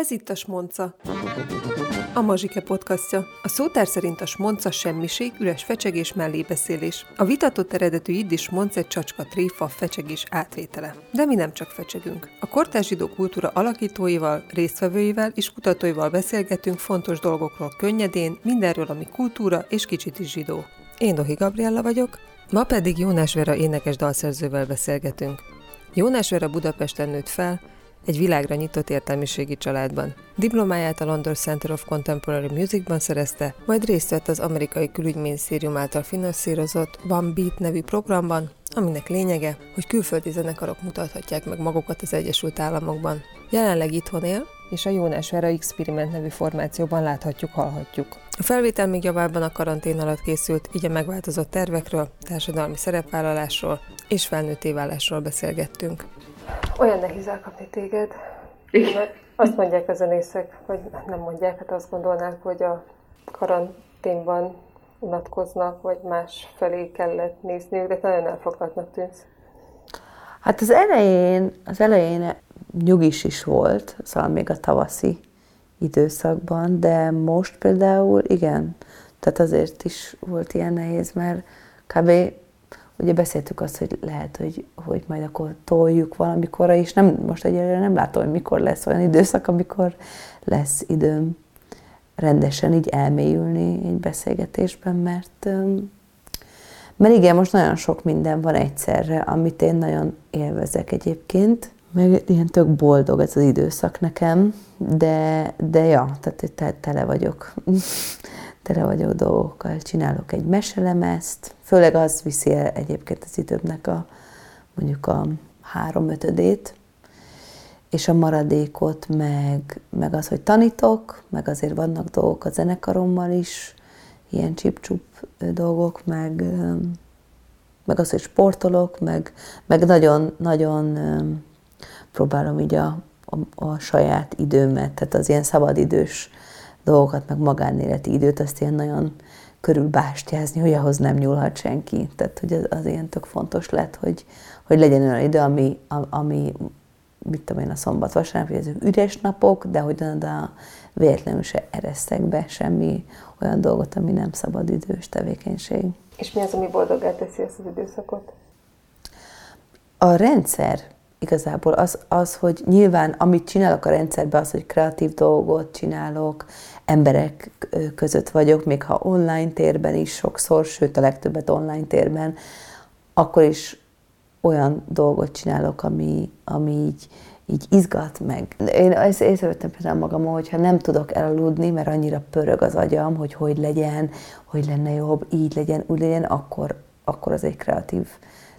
Ez itt a Smonca. A Mazsike podcastja. A szótár szerint a smonca semmiség, üres fecsegés, mellébeszélés. A vitatott eredetű iddis smonc egy csacska tréfa, fecsegés átvétele. De mi nem csak fecsegünk. A kortárs zsidó kultúra alakítóival, résztvevőivel és kutatóival beszélgetünk fontos dolgokról könnyedén, mindenről, ami kultúra és kicsit is zsidó. Én Dohi Gabriella vagyok, ma pedig Jónás Vera énekes dalszerzővel beszélgetünk. Jónás Vera Budapesten nőtt fel, egy világra nyitott értelmiségi családban. Diplomáját a London Center of Contemporary Musicban szerezte, majd részt vett az amerikai külügyminisztérium által finanszírozott One Beat nevű programban, aminek lényege, hogy külföldi zenekarok mutathatják meg magukat az Egyesült Államokban. Jelenleg itthon él, és a Jónás Vera Experiment nevű formációban láthatjuk, hallhatjuk. A felvétel még javában a karantén alatt készült, így a megváltozott tervekről, társadalmi szerepvállalásról és felnőtté válásról beszélgettünk. Olyan nehéz elkapni téged. Igen. Azt mondják a zenészek, vagy nem mondják, hát azt gondolnák, hogy a karanténban unatkoznak, vagy más felé kellett nézniük, de nagyon elfoglaltnak tűnsz. Hát az elején, az elején nyugis is volt, szóval még a tavaszi időszakban, de most például igen, tehát azért is volt ilyen nehéz, mert kb ugye beszéltük azt, hogy lehet, hogy, hogy majd akkor toljuk valamikorra, és nem, most egyelőre nem látom, hogy mikor lesz olyan időszak, amikor lesz időm rendesen így elmélyülni egy beszélgetésben, mert, mert igen, most nagyon sok minden van egyszerre, amit én nagyon élvezek egyébként, meg ilyen tök boldog ez az időszak nekem, de, de ja, tehát tele vagyok tele vagyok dolgokkal, csinálok egy meselemezt, főleg az viszi el egyébként az időmnek a mondjuk a három-ötödét, és a maradékot, meg, meg az, hogy tanítok, meg azért vannak dolgok a zenekarommal is, ilyen csip dolgok, meg, meg az, hogy sportolok, meg, meg nagyon, nagyon próbálom így a, a, a saját időmet, tehát az ilyen szabadidős dolgokat, meg magánéleti időt, azt ilyen nagyon körülbástyázni, hogy ahhoz nem nyúlhat senki. Tehát, hogy az, az ilyen tök fontos lett, hogy, hogy legyen olyan idő, ami, ami mit tudom én, a szombat, vasárnap, hogy ezek üres napok, de hogy a véletlenül se eresztek be semmi olyan dolgot, ami nem szabad idős tevékenység. És mi az, ami boldogá teszi ezt az időszakot? A rendszer igazából az, az, hogy nyilván amit csinálok a rendszerben, az, hogy kreatív dolgot csinálok, emberek között vagyok, még ha online térben is sokszor, sőt a legtöbbet online térben, akkor is olyan dolgot csinálok, ami, ami így, így izgat meg. Én ezt észrevettem például magam, hogyha nem tudok elaludni, mert annyira pörög az agyam, hogy hogy legyen, hogy lenne jobb, így legyen, úgy legyen, akkor, akkor az egy kreatív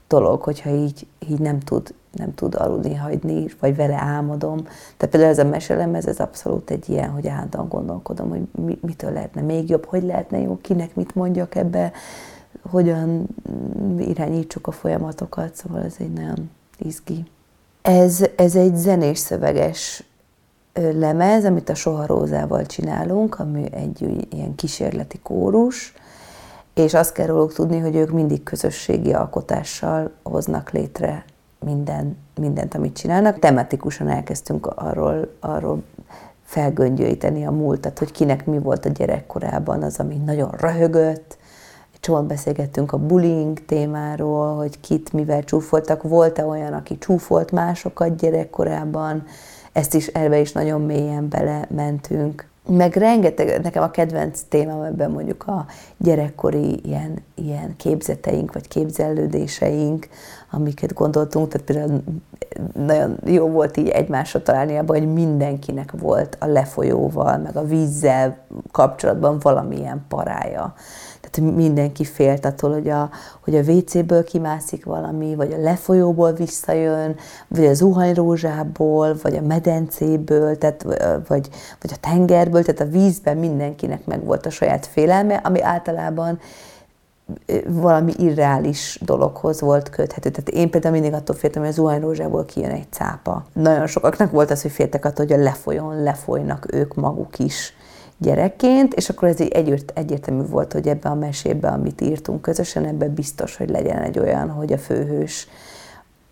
dolog, hogyha így, így nem tud nem tud aludni hagyni, vagy vele álmodom. Tehát például ez a meselem, ez, ez abszolút egy ilyen, hogy állandóan gondolkodom, hogy mi, mitől lehetne még jobb, hogy lehetne jó, kinek mit mondjak ebbe, hogyan irányítsuk a folyamatokat, szóval ez egy nagyon izgi. Ez, ez egy zenés szöveges lemez, amit a Soha Rózával csinálunk, ami egy ilyen kísérleti kórus, és azt kell róluk tudni, hogy ők mindig közösségi alkotással hoznak létre minden, mindent, amit csinálnak. Tematikusan elkezdtünk arról, arról felgöngyölíteni a múltat, hogy kinek mi volt a gyerekkorában az, ami nagyon röhögött. Csomót beszélgettünk a bullying témáról, hogy kit mivel csúfoltak. Volt-e olyan, aki csúfolt másokat gyerekkorában? Ezt is elve is nagyon mélyen bele mentünk meg rengeteg, nekem a kedvenc témám ebben mondjuk a gyerekkori ilyen, ilyen képzeteink, vagy képzelődéseink, amiket gondoltunk, tehát például nagyon jó volt így egymásra találni abban, hogy mindenkinek volt a lefolyóval, meg a vízzel kapcsolatban valamilyen parája. Tehát mindenki félt attól, hogy a, hogy a WC-ből kimászik valami, vagy a lefolyóból visszajön, vagy a zuhanyrózsából, vagy a medencéből, tehát, vagy, vagy a tengerből, tehát a vízben mindenkinek meg volt a saját félelme, ami általában valami irreális dologhoz volt köthető. Tehát én például mindig attól féltem, hogy a zuhanyrózsából kijön egy cápa. Nagyon sokaknak volt az, hogy féltek attól, hogy a lefolyón lefolynak ők maguk is gyerekként, és akkor ez így egyért, egyértelmű volt, hogy ebbe a mesébe, amit írtunk közösen, ebben biztos, hogy legyen egy olyan, hogy a főhős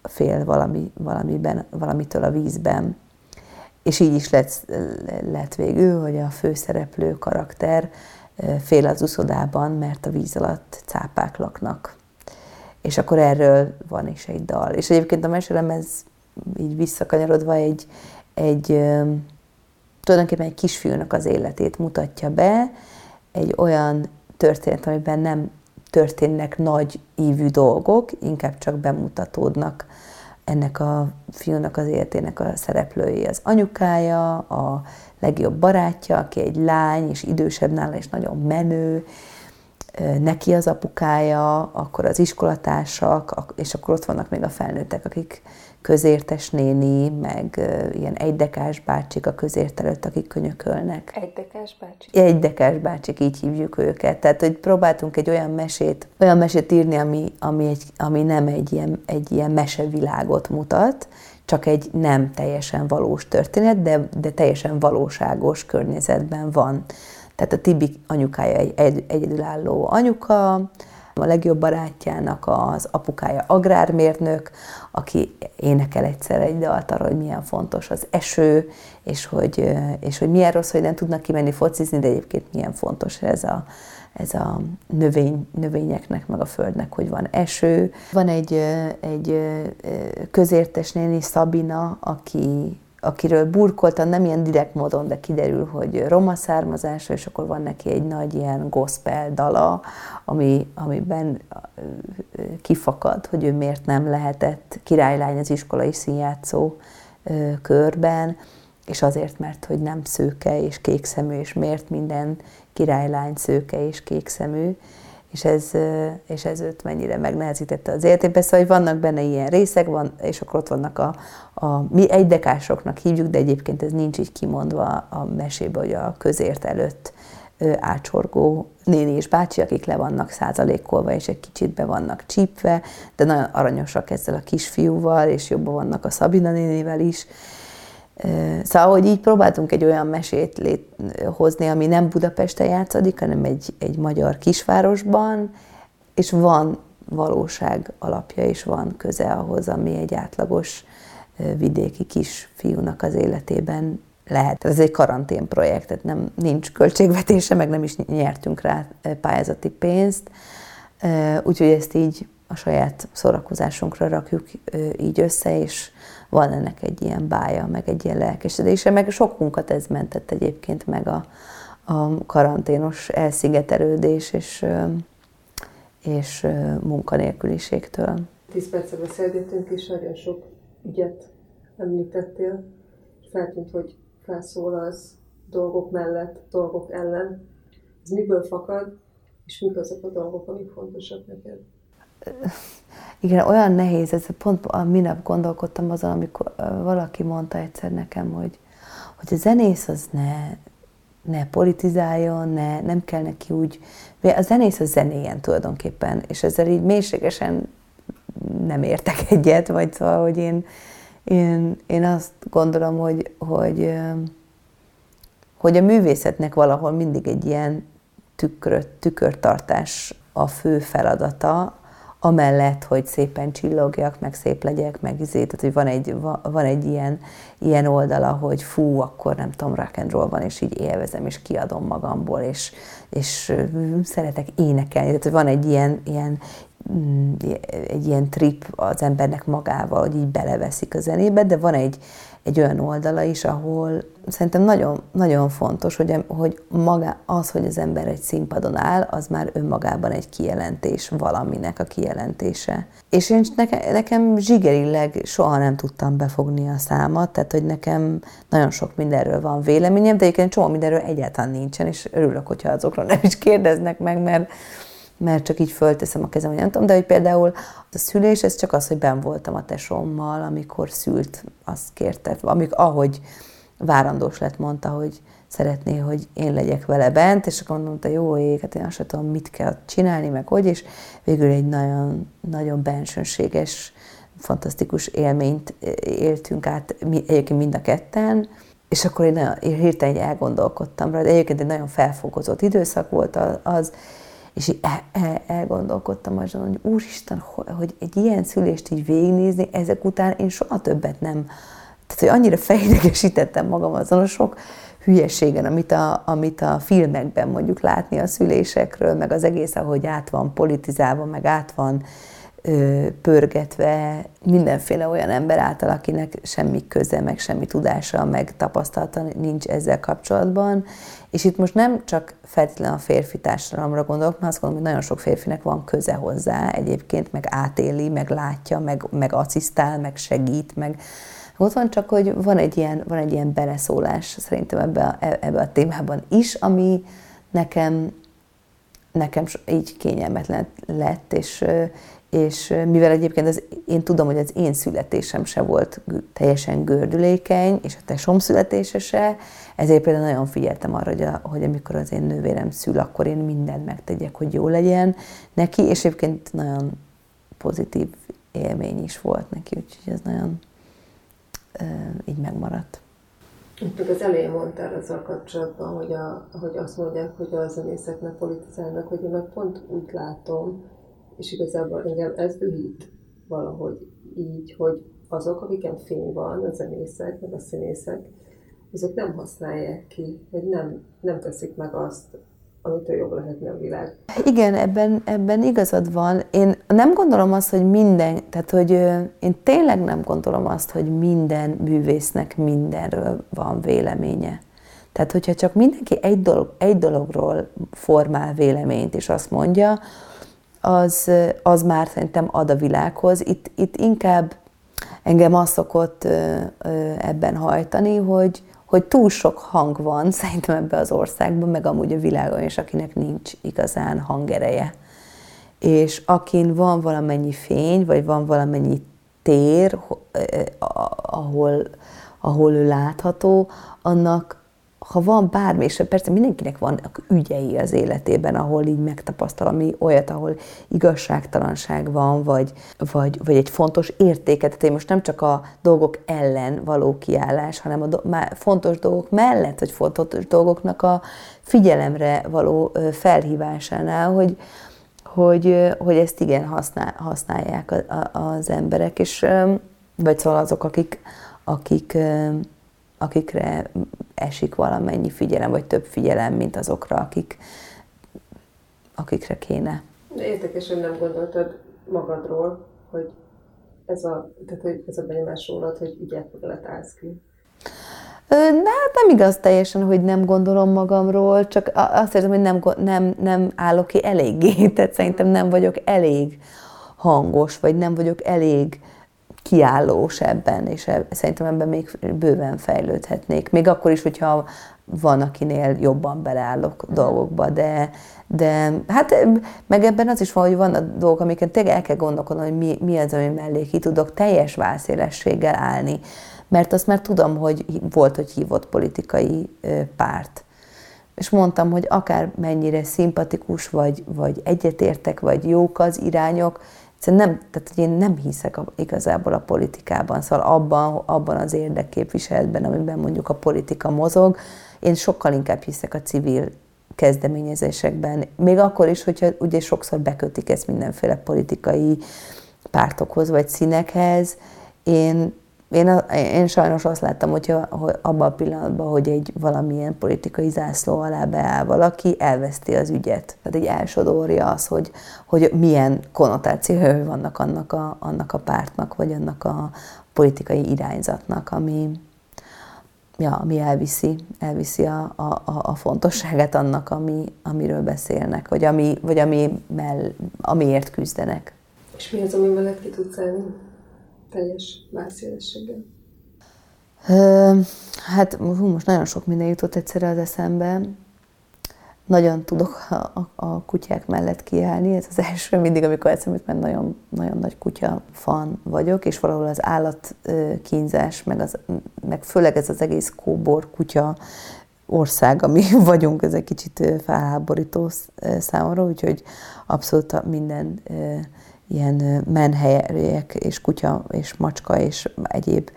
fél valami, valamiben, valamitől a vízben. és így is lett, lett végül, hogy a főszereplő karakter fél az uszodában, mert a víz alatt cápák laknak. És akkor erről van is egy dal. És egyébként a mesélem ez így visszakanyarodva egy, egy tulajdonképpen egy kisfiúnak az életét mutatja be, egy olyan történet, amiben nem történnek nagy ívű dolgok, inkább csak bemutatódnak ennek a fiúnak az életének a szereplői. Az anyukája, a legjobb barátja, aki egy lány, és idősebb nála, és nagyon menő, neki az apukája, akkor az iskolatársak, és akkor ott vannak még a felnőttek, akik közértes néni, meg ilyen egydekás bácsik a közért előtt, akik könyökölnek. Egydekás bácsik? Egydekás bácsik, így hívjuk őket. Tehát, hogy próbáltunk egy olyan mesét, olyan mesét írni, ami, ami, egy, ami nem egy ilyen, egy ilyen mesevilágot mutat, csak egy nem teljesen valós történet, de, de teljesen valóságos környezetben van. Tehát a Tibi anyukája egy, egy egyedülálló anyuka, a legjobb barátjának az apukája agrármérnök, aki énekel egyszer egy dalt arra, hogy milyen fontos az eső, és hogy, és hogy milyen rossz, hogy nem tudnak kimenni focizni, de egyébként milyen fontos ez a, ez a növény, növényeknek, meg a földnek, hogy van eső. Van egy, egy közértes néni, Szabina, aki akiről burkoltan, nem ilyen direkt módon, de kiderül, hogy roma származású, és akkor van neki egy nagy ilyen gospel dala, ami, amiben kifakad, hogy ő miért nem lehetett királylány az iskolai színjátszó körben, és azért, mert hogy nem szőke és kékszemű, és miért minden királylány szőke és kékszemű, és ez, és ez őt mennyire megnehezítette az életében. Szóval, hogy vannak benne ilyen részek, van, és akkor ott vannak a, a mi egydekásoknak hívjuk, de egyébként ez nincs így kimondva a mesébe, hogy a közért előtt ácsorgó néni és bácsi, akik le vannak százalékolva, és egy kicsit be vannak csípve, de nagyon aranyosak ezzel a kisfiúval, és jobban vannak a Szabina nénivel is, Szóval, hogy így próbáltunk egy olyan mesét lét, hozni, ami nem Budapesten játszódik, hanem egy, egy magyar kisvárosban, és van valóság alapja, és van köze ahhoz, ami egy átlagos vidéki kisfiúnak az életében lehet. Ez egy karantén projekt, tehát nem, nincs költségvetése, meg nem is nyertünk rá pályázati pénzt, úgyhogy ezt így a saját szórakozásunkra rakjuk így össze, és van ennek egy ilyen bája, meg egy ilyen lelkesedése, meg sok munkat ez mentett egyébként meg a, a karanténos elszigetelődés és, és munkanélküliségtől. Tíz percre beszélgettünk, és nagyon sok ügyet említettél. Feltűnt, hogy felszólalsz dolgok mellett, dolgok ellen. Ez miből fakad, és mik azok a dolgok, amik fontosak neked? Igen, olyan nehéz, ez pont a minap gondolkodtam azon, amikor valaki mondta egyszer nekem, hogy, hogy a zenész az ne, ne politizáljon, ne, nem kell neki úgy, a zenész az zenéjen tulajdonképpen, és ezzel így mélységesen nem értek egyet, vagy szóval, hogy én, én, én azt gondolom, hogy, hogy, hogy a művészetnek valahol mindig egy ilyen tükröt, tükörtartás a fő feladata, amellett, hogy szépen csillogjak, meg szép legyek, meg izé, tehát hogy van egy, van egy ilyen, ilyen oldala, hogy fú, akkor nem tudom, rock and roll van, és így élvezem, és kiadom magamból, és, és szeretek énekelni, tehát hogy van egy ilyen, ilyen, mm, egy ilyen trip az embernek magával, hogy így beleveszik a zenébe, de van egy, egy olyan oldala is, ahol szerintem nagyon, nagyon fontos, hogy, hogy maga, az, hogy az ember egy színpadon áll, az már önmagában egy kijelentés valaminek a kijelentése. És én nekem, nekem zsigerileg soha nem tudtam befogni a számat, tehát hogy nekem nagyon sok mindenről van véleményem, de egyébként csomó mindenről egyáltalán nincsen, és örülök, hogyha azokról nem is kérdeznek meg, mert mert csak így fölteszem a kezem, hogy nem tudom, de hogy például a szülés, ez csak az, hogy ben voltam a tesómmal, amikor szült, azt kérte, amik, ahogy várandós lett, mondta, hogy szeretné, hogy én legyek vele bent, és akkor mondta, jó ég, hát én azt tudom, mit kell csinálni, meg hogy, és végül egy nagyon, nagyon bensőséges, fantasztikus élményt éltünk át egyébként mind a ketten, és akkor én, nagyon, én hirtelen elgondolkodtam rá, de egyébként egy nagyon felfogozott időszak volt az, és el, el, elgondolkodtam azon, hogy úristen, hogy egy ilyen szülést így végignézni, ezek után én soha többet nem, tehát tehát, hogy annyira felidegesítettem magam azon a sok hülyeségen, amit a, amit a filmekben mondjuk látni a szülésekről, meg az egész, ahogy át van politizálva, meg át van ö, pörgetve mindenféle olyan ember által, akinek semmi köze, meg semmi tudása, meg tapasztalata nincs ezzel kapcsolatban. És itt most nem csak feltétlenül a férfi társadalomra gondolok, mert azt gondolom, hogy nagyon sok férfinek van köze hozzá egyébként, meg átéli, meg látja, meg, meg asszisztál, meg segít, meg ott van csak, hogy van egy ilyen, van egy ilyen beleszólás szerintem ebbe a, ebbe a témában is, ami nekem, nekem így kényelmetlen lett, és, és mivel egyébként az, én tudom, hogy az én születésem se volt teljesen gördülékeny, és a tesom születése se, ezért például nagyon figyeltem arra, hogy, a, hogy amikor az én nővérem szül, akkor én mindent megtegyek, hogy jó legyen neki, és egyébként nagyon pozitív élmény is volt neki, úgyhogy ez nagyon így megmaradt. Itt az elején mondtál azzal kapcsolatban, hogy, a, hogy azt mondják, hogy a zenészeknek politizálnak, hogy én meg pont úgy látom, és igazából engem ez dühít valahogy így, hogy azok, akiken fény van, a zenészek, meg a színészek, azok nem használják ki, hogy nem, nem teszik meg azt, amitől jobb lehetne a világ. Igen, ebben, ebben igazad van. Én nem gondolom azt, hogy minden, tehát hogy én tényleg nem gondolom azt, hogy minden művésznek mindenről van véleménye. Tehát, hogyha csak mindenki egy, dolog, egy dologról formál véleményt, és azt mondja, az, az már szerintem ad a világhoz. Itt, itt inkább engem azt szokott ebben hajtani, hogy, hogy túl sok hang van szerintem ebbe az országban, meg amúgy a világon is, akinek nincs igazán hangereje. És akin van valamennyi fény, vagy van valamennyi tér, ahol, ahol ő látható, annak ha van bármi, és persze mindenkinek vannak ügyei az életében, ahol így megtapasztal, ami olyat, ahol igazságtalanság van, vagy, vagy, vagy egy fontos értéket. Tehát én most nem csak a dolgok ellen való kiállás, hanem a do- fontos dolgok mellett, vagy fontos dolgoknak a figyelemre való felhívásánál, hogy, hogy, hogy ezt igen használ, használják az emberek, és vagy szóval azok, akik, akik akikre esik valamennyi figyelem, vagy több figyelem, mint azokra, akik, akikre kéne. De érdekes, hogy nem gondoltad magadról, hogy ez a, tehát, hogy ez a benyomás rólad, hogy ügyet állsz ki. Na, hát nem igaz teljesen, hogy nem gondolom magamról, csak azt érzem, hogy nem, nem, nem állok ki eléggé. Tehát szerintem nem vagyok elég hangos, vagy nem vagyok elég kiállós ebben, és e, szerintem ebben még bőven fejlődhetnék. Még akkor is, hogyha van, akinél jobban beleállok dolgokba, de, de hát meg ebben az is van, hogy van a dolgok, amiket tényleg el kell gondolkodnom, hogy mi, mi az, ami mellé ki tudok teljes válszélességgel állni. Mert azt már tudom, hogy volt, hogy hívott politikai párt. És mondtam, hogy akár mennyire szimpatikus, vagy, vagy egyetértek, vagy jók az irányok, Egyszerűen nem, tehát én nem hiszek a, igazából a politikában, szóval abban, abban az érdekképviseletben, amiben mondjuk a politika mozog, én sokkal inkább hiszek a civil kezdeményezésekben. Még akkor is, hogyha ugye sokszor bekötik ezt mindenféle politikai pártokhoz vagy színekhez, én én, én sajnos azt láttam, hogyha hogy abban a pillanatban, hogy egy valamilyen politikai zászló alá beáll valaki, elveszti az ügyet. Tehát egy elsodorja az, hogy, hogy milyen konnotációi vannak annak a, annak a pártnak, vagy annak a politikai irányzatnak, ami, ja, ami elviszi, elviszi a, a, a fontosságát annak, ami, amiről beszélnek, vagy, ami, vagy ami mell, amiért küzdenek. És mi az, ami mellett ki tudsz állni? Teljes válszélességgel? Hát hú, most nagyon sok minden jutott egyszerre az eszembe. Nagyon tudok a, a, a kutyák mellett kiállni, ez az első mindig, amikor eszembe mert nagyon, nagyon nagy kutya fan vagyok, és valahol az állatkínzás, meg, az, meg főleg ez az egész kóbor kutya ország, ami vagyunk, ez egy kicsit felháborító számomra, úgyhogy abszolút minden ilyen menhelyek és kutya és macska és egyéb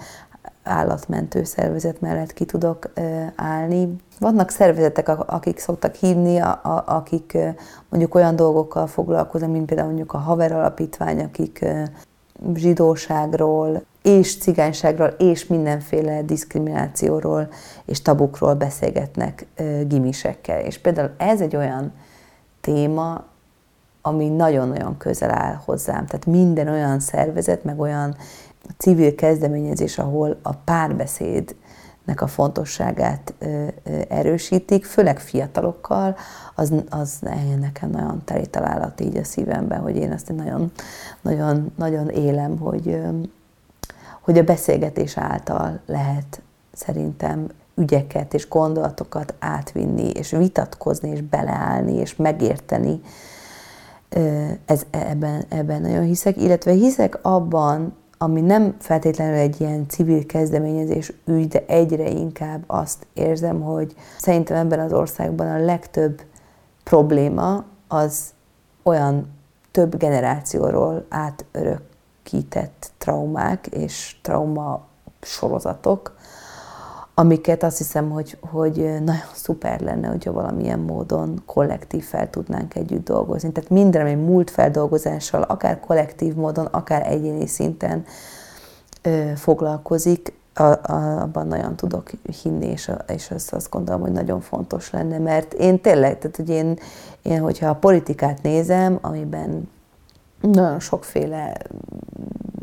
állatmentő szervezet mellett ki tudok állni. Vannak szervezetek, akik szoktak hívni, akik mondjuk olyan dolgokkal foglalkoznak, mint például mondjuk a Haver Alapítvány, akik zsidóságról és cigányságról, és mindenféle diszkriminációról és tabukról beszélgetnek gimisekkel. És például ez egy olyan téma, ami nagyon-nagyon közel áll hozzám. Tehát minden olyan szervezet, meg olyan civil kezdeményezés, ahol a párbeszédnek a fontosságát erősítik, főleg fiatalokkal, az, az nekem nagyon teli találat így a szívemben, hogy én azt nagyon, nagyon, nagyon élem, hogy, hogy a beszélgetés által lehet szerintem ügyeket és gondolatokat átvinni, és vitatkozni, és beleállni, és megérteni. Ez, ebben, ebben nagyon hiszek, illetve hiszek abban, ami nem feltétlenül egy ilyen civil kezdeményezés ügy, de egyre inkább azt érzem, hogy szerintem ebben az országban a legtöbb probléma az olyan több generációról átörökített traumák és trauma sorozatok, amiket azt hiszem, hogy, hogy nagyon szuper lenne, hogyha valamilyen módon kollektív fel tudnánk együtt dolgozni. Tehát minden, ami múlt feldolgozással, akár kollektív módon, akár egyéni szinten ö, foglalkozik, a, a, abban nagyon tudok hinni, és, a, és azt, azt gondolom, hogy nagyon fontos lenne, mert én tényleg, tehát hogy én, én hogyha a politikát nézem, amiben nagyon sokféle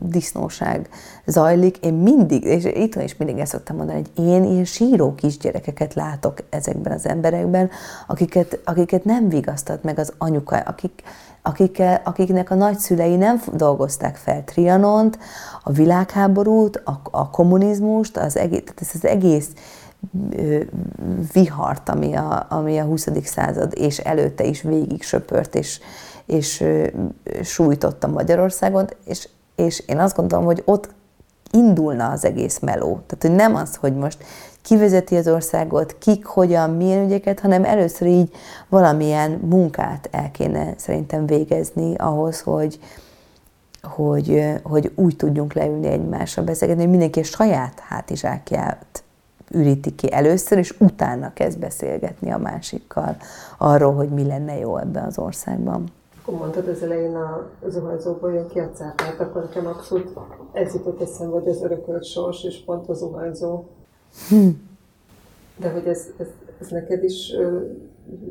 disznóság zajlik. Én mindig, és itthon is mindig ezt szoktam mondani, hogy én ilyen síró kisgyerekeket látok ezekben az emberekben, akiket, akiket nem vigasztat meg az anyuka, akik, akikkel, akiknek a nagyszülei nem dolgozták fel Trianont, a világháborút, a, a kommunizmust, az egész, tehát ez az egész vihart, ami a, ami a 20. század és előtte is végig söpört, és, és sújtotta Magyarországon, és, és én azt gondolom, hogy ott indulna az egész meló. Tehát, hogy nem az, hogy most kivezeti az országot, kik, hogyan, milyen ügyeket, hanem először így valamilyen munkát el kéne szerintem végezni ahhoz, hogy, hogy, hogy úgy tudjunk leülni egymásra beszélgetni, hogy mindenki a saját hátizsákját üríti ki először, és utána kezd beszélgetni a másikkal arról, hogy mi lenne jó ebben az országban. Mondtad az elején a zuhanyzóból jön ki a cápát, akkor nekem abszolút ez jutott eszembe, hogy az örökölt sors, és pont a zuhanyzó. Hm. De hogy ez, ez, ez neked is ö,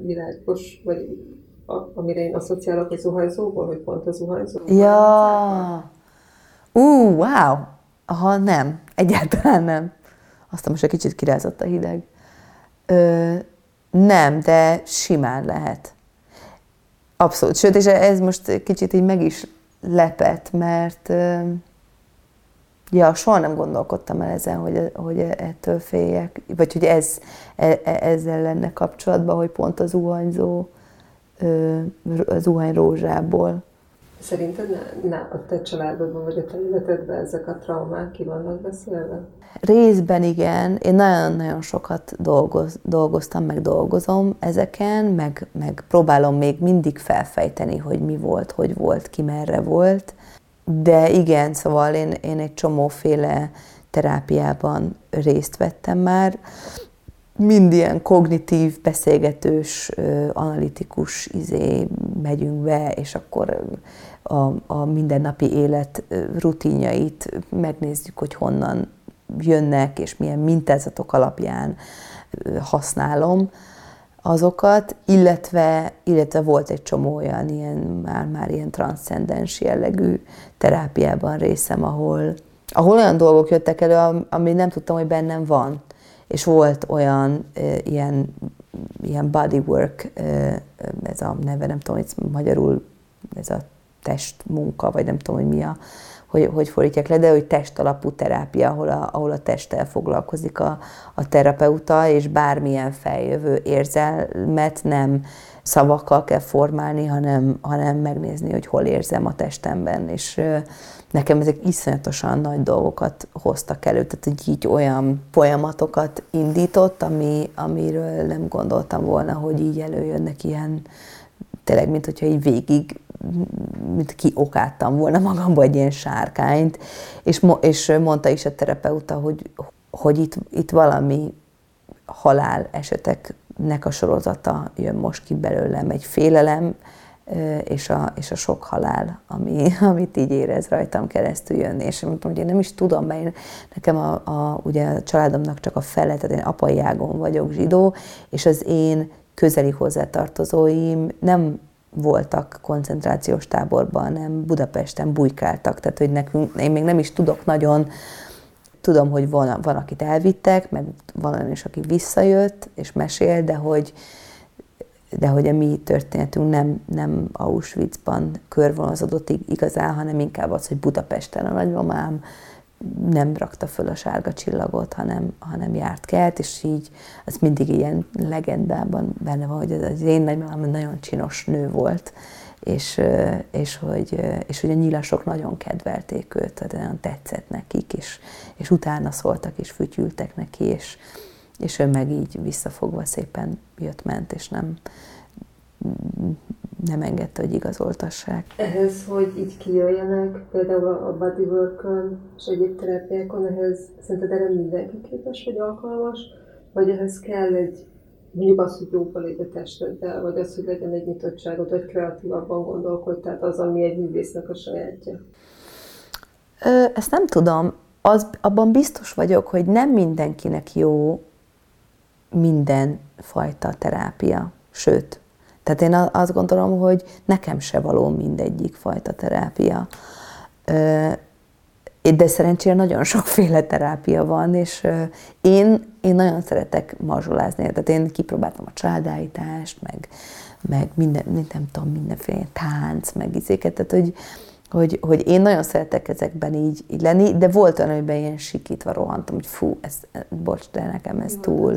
világos, vagy a, amire én asszociálok a zuhanyzóból, hogy pont a zuhanyzó? Ja! Ú, uh, wow! Aha, nem. Egyáltalán nem. Aztán most egy kicsit kirázott a hideg. Ö, nem, de simán lehet. Abszolút. Sőt, és ez most kicsit így meg is lepett, mert ja, soha nem gondolkodtam el ezen, hogy, hogy ettől féljek, vagy hogy ez, e, e, ezzel lenne kapcsolatban, hogy pont az zuhanyzó, az zuhany rózsából. Szerinted ne, ne, a te családodban vagy a te életedben ezek a traumák ki vannak beszélve? Részben igen. Én nagyon-nagyon sokat dolgoz, dolgoztam, meg dolgozom ezeken, meg, meg próbálom még mindig felfejteni, hogy mi volt, hogy volt, ki merre volt. De igen, szóval én, én egy csomóféle terápiában részt vettem már. Mind ilyen kognitív, beszélgetős, analitikus izé megyünk be, és akkor a, a mindennapi élet rutinjait megnézzük, hogy honnan jönnek, és milyen mintázatok alapján használom azokat, illetve, illetve volt egy csomó olyan ilyen, már, már ilyen transzcendens jellegű terápiában részem, ahol, ahol olyan dolgok jöttek elő, ami nem tudtam, hogy bennem van. És volt olyan ilyen, ilyen bodywork, ez a neve, nem tudom, hogy magyarul ez a testmunka, vagy nem tudom, hogy mi a, hogy, hogy fordítják le, de hogy testalapú terápia, ahol a, ahol a testtel foglalkozik a, a terapeuta, és bármilyen feljövő érzelmet nem szavakkal kell formálni, hanem, hanem megnézni, hogy hol érzem a testemben, és nekem ezek iszonyatosan nagy dolgokat hoztak elő, tehát hogy így olyan folyamatokat indított, ami, amiről nem gondoltam volna, hogy így előjönnek ilyen, tényleg, mint hogyha így végig mint ki okáttam volna magamba egy ilyen sárkányt, és, és mondta is a terapeuta, hogy, hogy itt, itt valami halál eseteknek a sorozata jön most ki belőlem, egy félelem és a, és a sok halál, ami, amit így érez rajtam keresztül jönni. És mondtam, hogy én nem is tudom, mert én, nekem a, a, ugye a családomnak csak a fele, tehát én apai ágon vagyok zsidó, és az én közeli hozzátartozóim nem voltak koncentrációs táborban, nem Budapesten bujkáltak, tehát hogy nekünk, én még nem is tudok nagyon, tudom, hogy van, van akit elvittek, meg van olyan is, aki visszajött és mesél, de hogy, de hogy a mi történetünk nem, nem Auschwitzban körvonalazódott igazán, hanem inkább az, hogy Budapesten a nagymamám nem rakta föl a sárga csillagot, hanem, hanem járt kelt, és így az mindig ilyen legendában benne van, hogy az én nagymamám nagyon csinos nő volt, és, és, hogy, és hogy a nyilasok nagyon kedvelték őt, tehát nagyon tetszett nekik, és, és utána szóltak, és fütyültek neki, és, és ő meg így visszafogva szépen jött-ment, és nem, nem engedte, hogy igazoltassák. Ehhez, hogy így kijöjjenek, például a bodywork és egyéb terápiákon, ehhez szerinted erre mindenki képes, vagy alkalmas, vagy ehhez kell egy mondjuk az, hogy jóval légy a testeddel, vagy az, hogy legyen egy nyitottságot, vagy kreatívabban gondolkodj, tehát az, ami egy művésznek a sajátja. Ö, ezt nem tudom. Az, abban biztos vagyok, hogy nem mindenkinek jó minden fajta terápia. Sőt, tehát én azt gondolom, hogy nekem se való mindegyik fajta terápia. De szerencsére nagyon sokféle terápia van, és én, én nagyon szeretek mazsolázni. Tehát én kipróbáltam a családállítást, meg, meg minden, nem tudom, mindenféle tánc, meg izéket, tehát hogy, hogy, hogy én nagyon szeretek ezekben így, így lenni, de volt olyan, amiben ilyen sikítva rohantam, hogy fú, ez, bocs, de nekem ez túl,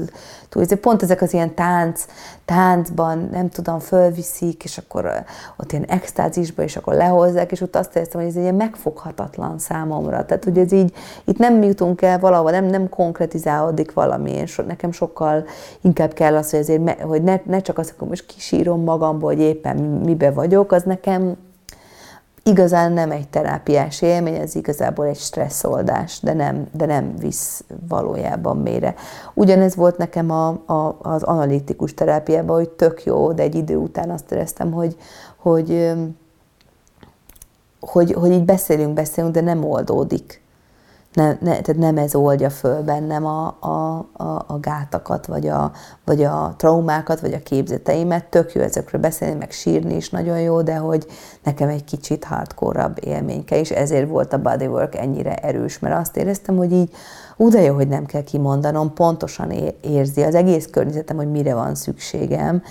túl. Ez pont ezek az ilyen tánc, táncban, nem tudom, fölviszik, és akkor ott ilyen extázisba, és akkor lehozzák, és ott azt éreztem, hogy ez egy ilyen megfoghatatlan számomra. Tehát, hogy ez így, itt nem jutunk el valahova, nem, nem konkretizálódik valami, és nekem sokkal inkább kell az, hogy, azért, hogy ne, ne csak azt, hogy most kisírom magamból, hogy éppen mibe vagyok, az nekem igazán nem egy terápiás élmény, ez igazából egy stresszoldás, de nem, de nem visz valójában mélyre. Ugyanez volt nekem a, a, az analitikus terápiában, hogy tök jó, de egy idő után azt éreztem, hogy, hogy, hogy, hogy így beszélünk, beszélünk, de nem oldódik ne, ne, tehát nem ez oldja föl bennem a, a, a, a gátakat, vagy a, vagy a traumákat, vagy a képzeteimet. Tök jó ezekről beszélni, meg sírni is nagyon jó, de hogy nekem egy kicsit hardcore élményke, és ezért volt a bodywork ennyire erős, mert azt éreztem, hogy így, ú, de jó, hogy nem kell kimondanom, pontosan érzi az egész környezetem, hogy mire van szükségem,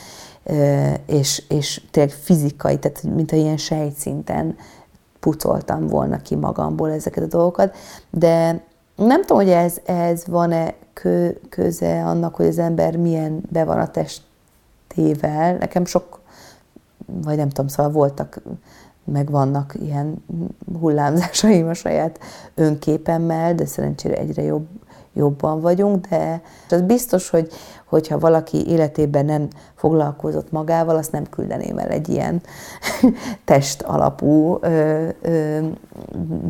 és, és tényleg fizikai, tehát a ilyen sejtszinten pucoltam volna ki magamból ezeket a dolgokat, de nem tudom, hogy ez, ez van-e kö, köze annak, hogy az ember milyen be van a testével. Nekem sok, vagy nem tudom, szóval voltak, meg vannak ilyen hullámzásaim a saját önképemmel, de szerencsére egyre jobb, jobban vagyunk, de az biztos, hogy hogyha valaki életében nem foglalkozott magával, azt nem küldeném el egy ilyen test alapú ö, ö,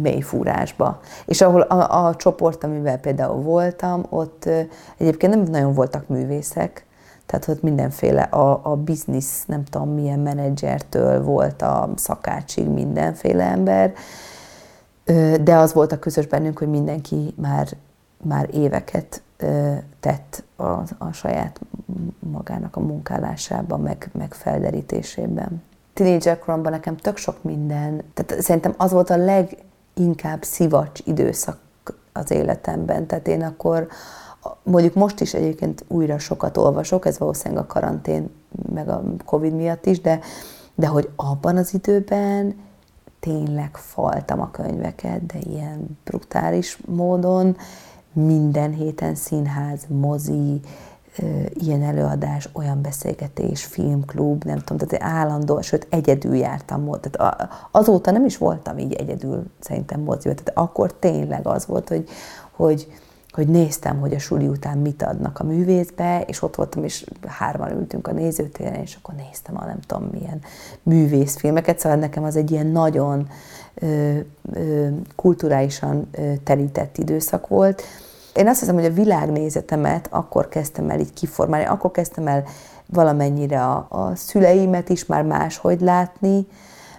mélyfúrásba. És ahol a, a csoport, amivel például voltam, ott ö, egyébként nem nagyon voltak művészek, tehát ott mindenféle, a, a biznisz, nem tudom milyen menedzsertől volt a szakácsig mindenféle ember, de az volt a közös bennünk, hogy mindenki már, már éveket tett a, a saját magának a munkálásában, meg, meg felderítésében. Tínédzser koromban nekem tök sok minden, tehát szerintem az volt a leginkább szivacs időszak az életemben, tehát én akkor mondjuk most is egyébként újra sokat olvasok, ez valószínűleg a karantén, meg a Covid miatt is, de, de hogy abban az időben tényleg faltam a könyveket, de ilyen brutális módon, minden héten színház, mozi, ilyen előadás, olyan beszélgetés, filmklub, nem tudom, tehát állandó, sőt egyedül jártam, tehát azóta nem is voltam így egyedül szerintem moziba, tehát akkor tényleg az volt, hogy, hogy, hogy néztem, hogy a suli után mit adnak a művészbe, és ott voltam, és hárman ültünk a nézőtéren, és akkor néztem a nem tudom milyen művészfilmeket, szóval nekem az egy ilyen nagyon kulturálisan ö, terített időszak volt, Én azt hiszem, hogy a világnézetemet akkor kezdtem el így kiformálni, akkor kezdtem el valamennyire a, a szüleimet is már máshogy látni,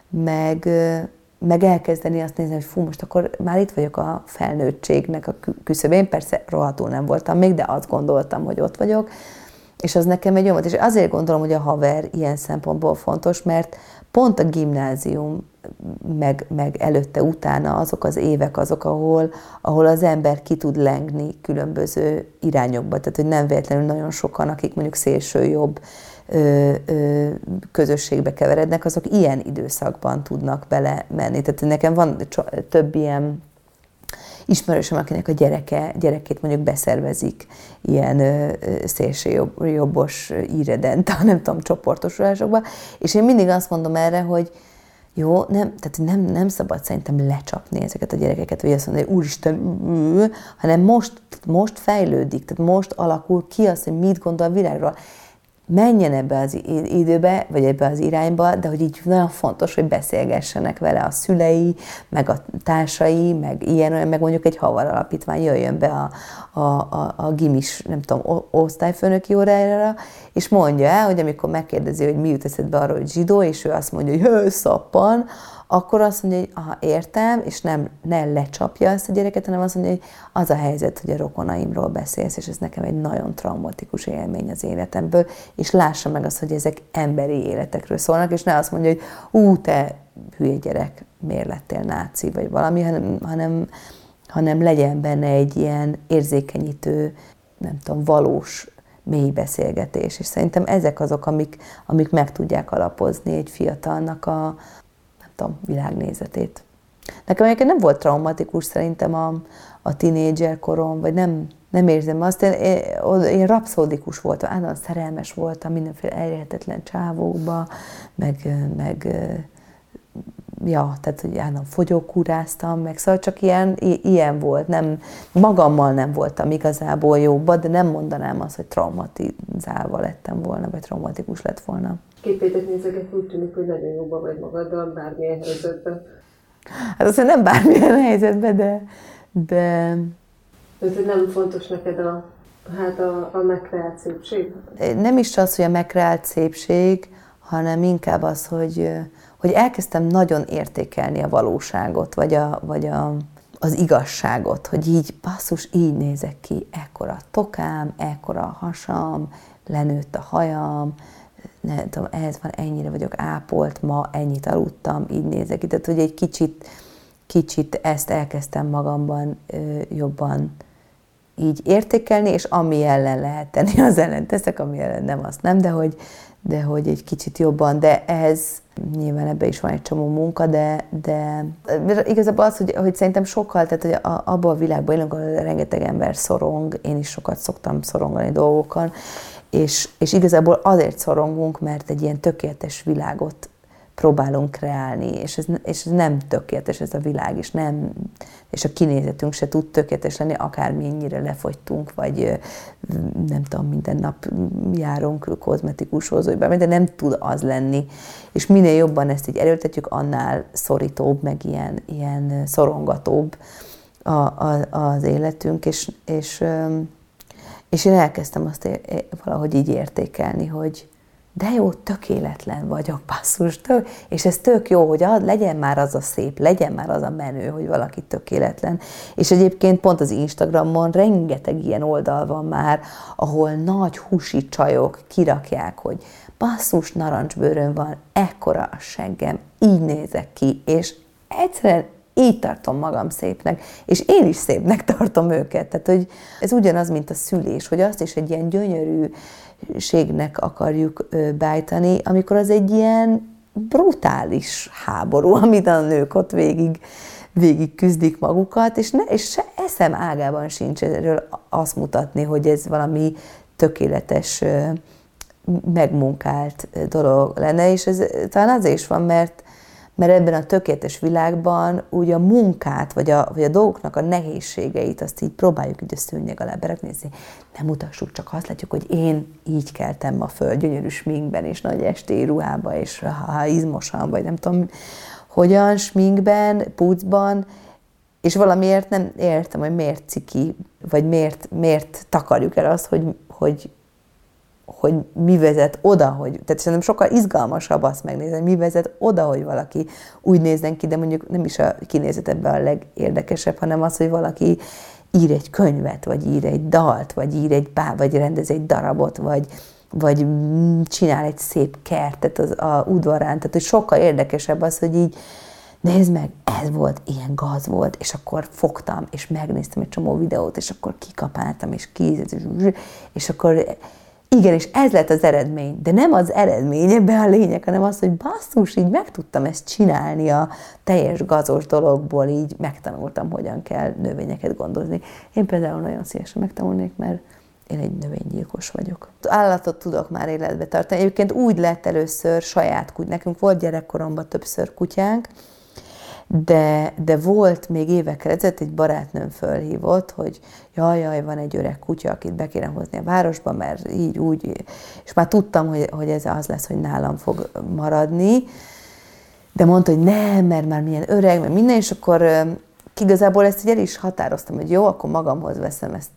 meg, meg elkezdeni azt nézni, hogy fú, most akkor már itt vagyok a felnőttségnek a küszöbén, persze rohadtul nem voltam még, de azt gondoltam, hogy ott vagyok, és az nekem egy jó volt. És azért gondolom, hogy a haver ilyen szempontból fontos, mert pont a gimnázium, meg, meg előtte, utána azok az évek azok, ahol, ahol az ember ki tud lengni különböző irányokba. Tehát, hogy nem véletlenül nagyon sokan, akik mondjuk szélső jobb ö, ö, közösségbe keverednek, azok ilyen időszakban tudnak bele menni. Tehát nekem van több ilyen ismerősöm, akinek a gyereke, gyerekét mondjuk beszervezik ilyen szélsőjobbos íredent, nem tudom, csoportosulásokba, és én mindig azt mondom erre, hogy jó, nem, tehát nem, nem szabad szerintem lecsapni ezeket a gyerekeket, vagy azt mondani, hogy úristen, hanem most, most fejlődik, tehát most alakul ki az, hogy mit gondol a világról menjen ebbe az időbe, vagy ebbe az irányba, de hogy így nagyon fontos, hogy beszélgessenek vele a szülei, meg a társai, meg ilyen, olyan, meg mondjuk egy havar alapítvány jöjjön be a, a, a, a gimis, nem tudom, osztályfőnöki órájára, és mondja el, hogy amikor megkérdezi, hogy mi jut eszedbe arról, hogy zsidó, és ő azt mondja, hogy szappan, akkor azt mondja, hogy aha, értem, és nem, ne lecsapja ezt a gyereket, hanem azt mondja, hogy az a helyzet, hogy a rokonaimról beszélsz, és ez nekem egy nagyon traumatikus élmény az életemből, és lássa meg azt, hogy ezek emberi életekről szólnak, és ne azt mondja, hogy ú, te hülye gyerek, miért lettél náci, vagy valami, hanem, hanem, hanem legyen benne egy ilyen érzékenyítő, nem tudom, valós mély beszélgetés. És szerintem ezek azok, amik, amik meg tudják alapozni egy fiatalnak a, tudom, világnézetét. Nekem egyébként nem volt traumatikus szerintem a, a tinédzser korom, vagy nem, nem érzem azt. Én, én, én rapszódikus voltam, állandóan szerelmes voltam mindenféle elérhetetlen csávókba, meg, meg ja, tehát hogy állandóan fogyókúráztam, meg szóval csak ilyen, ilyen volt. Nem, magammal nem voltam igazából jóba, de nem mondanám azt, hogy traumatizálva lettem volna, vagy traumatikus lett volna. Képétek nézeget úgy tűnik, hogy nagyon jóban vagy magaddal bármilyen helyzetben. Hát azt nem bármilyen helyzetben, de... de... Ez nem fontos neked a, hát a, a megkreált szépség? Nem is az, hogy a megkreált szépség, hanem inkább az, hogy, hogy elkezdtem nagyon értékelni a valóságot, vagy, a, vagy a, az igazságot, hogy így basszus, így nézek ki, ekkora tokám, ekkora hasam, lenőtt a hajam, nem tudom, ehhez van, ennyire vagyok ápolt, ma ennyit aludtam, így nézek ki. Tehát, hogy egy kicsit, kicsit ezt elkezdtem magamban ö, jobban így értékelni, és ami ellen lehet tenni, az ellen teszek, ami ellen nem, azt nem, de hogy, de hogy egy kicsit jobban, de ez nyilván ebbe is van egy csomó munka, de, de igazából az, hogy, hogy szerintem sokkal, tehát hogy a, abban a világban élünk, ahol rengeteg ember szorong, én is sokat szoktam szorongani dolgokon, és, és igazából azért szorongunk, mert egy ilyen tökéletes világot próbálunk kreálni, és ez, és ez nem tökéletes ez a világ, és, nem, és a kinézetünk se tud tökéletes lenni, akármennyire lefogytunk, vagy nem tudom, minden nap járunk kozmetikushoz, vagy bármi, de nem tud az lenni. És minél jobban ezt így erőltetjük, annál szorítóbb, meg ilyen, ilyen szorongatóbb a, a, az életünk, és, és és én elkezdtem azt valahogy így értékelni, hogy de jó, tökéletlen vagyok, basszus, tök, és ez tök jó, hogy ad, legyen már az a szép, legyen már az a menő, hogy valaki tökéletlen. És egyébként pont az Instagramon rengeteg ilyen oldal van már, ahol nagy husi csajok kirakják, hogy basszus, narancsbőrön van, ekkora a seggem, így nézek ki, és egyszerűen így tartom magam szépnek, és én is szépnek tartom őket. Tehát, hogy ez ugyanaz, mint a szülés, hogy azt is egy ilyen gyönyörűségnek akarjuk bájtani, amikor az egy ilyen brutális háború, amit a nők ott végig, végig küzdik magukat, és, ne, és se eszem ágában sincs erről azt mutatni, hogy ez valami tökéletes, megmunkált dolog lenne, és ez talán azért is van, mert mert ebben a tökéletes világban úgy a munkát, vagy a, vagy a dolgoknak a nehézségeit, azt így próbáljuk így a szőnyeg alá beraknézni. Nem mutassuk, csak azt látjuk, hogy én így keltem ma föl, gyönyörű sminkben, és nagy esti ruhába, és ha izmosan, vagy nem tudom, hogyan, sminkben, pucban, és valamiért nem értem, hogy miért ciki, vagy miért, miért takarjuk el azt, hogy, hogy, hogy mi vezet oda, hogy, tehát szerintem sokkal izgalmasabb azt megnézni, hogy mi vezet oda, hogy valaki úgy nézzen ki, de mondjuk nem is a kinézet ebben a legérdekesebb, hanem az, hogy valaki ír egy könyvet, vagy ír egy dalt, vagy ír egy bá, vagy rendez egy darabot, vagy, vagy csinál egy szép kertet az a udvarán, tehát hogy sokkal érdekesebb az, hogy így nézd meg, ez volt, ilyen gaz volt, és akkor fogtam, és megnéztem egy csomó videót, és akkor kikapáltam, és kízett, és, és akkor igen, és ez lett az eredmény, de nem az eredmény ebben a lényeg, hanem az, hogy basszus, így meg tudtam ezt csinálni a teljes gazos dologból, így megtanultam, hogyan kell növényeket gondozni. Én például nagyon szívesen megtanulnék, mert én egy növénygyilkos vagyok. Állatot tudok már életbe tartani. Egyébként úgy lett először saját kuty. Nekünk volt gyerekkoromban többször kutyánk, de, de volt még évekkel ezelőtt egy barátnőm fölhívott, hogy jaj, jaj, van egy öreg kutya, akit be kéne hozni a városba, mert így, úgy, és már tudtam, hogy, hogy ez az lesz, hogy nálam fog maradni, de mondta, hogy nem, mert már milyen öreg, mert minden, és akkor igazából ezt el is határoztam, hogy jó, akkor magamhoz veszem ezt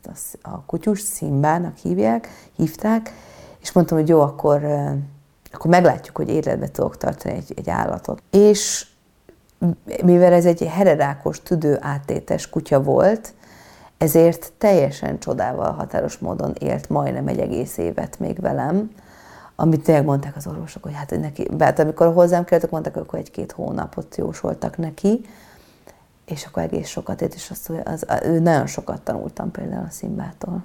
a, a kutyus, Szimbának hívják, hívták, és mondtam, hogy jó, akkor, akkor meglátjuk, hogy életbe tudok tartani egy, egy állatot. És mivel ez egy hererákos, tüdő áttétes kutya volt, ezért teljesen csodával határos módon élt majdnem egy egész évet még velem, amit tényleg mondták az orvosok, hogy hát neki, hát amikor hozzám kerültek, mondták, hogy egy-két hónapot jósoltak neki, és akkor egész sokat ért, és azt, az, az, ő nagyon sokat tanultam például a Szimbától.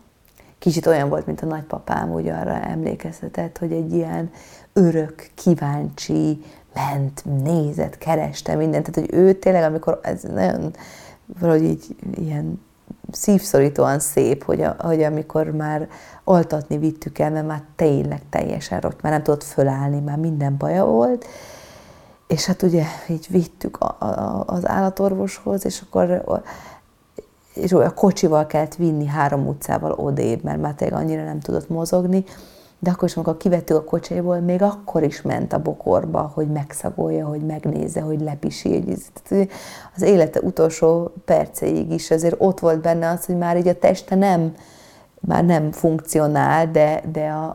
Kicsit olyan volt, mint a nagypapám, úgy arra emlékeztetett, hogy egy ilyen örök, kíváncsi, ment, nézett, kereste mindent. Tehát, hogy ő tényleg, amikor ez nagyon valahogy így ilyen szívszorítóan szép, hogy, a, hogy amikor már oltatni vittük el, mert már tényleg teljesen rossz, már nem tudott fölállni, már minden baja volt, és hát ugye így vittük a, a, az állatorvoshoz, és akkor és a kocsival kellett vinni három utcával odébb, mert már tényleg annyira nem tudott mozogni, de akkor is, amikor kivettük a kocsiból, még akkor is ment a bokorba, hogy megszagolja, hogy megnézze, hogy lepisi. Az élete utolsó perceig is azért ott volt benne az, hogy már így a teste nem, már nem funkcionál, de, de a,